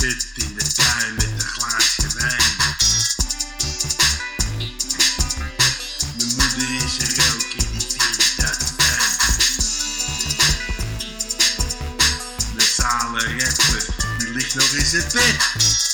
zit in de tuin met een glaasje wijn. Mijn moeder is een rookje, die vindt dat fijn. De zalen rapper, die ligt nog in zijn bed.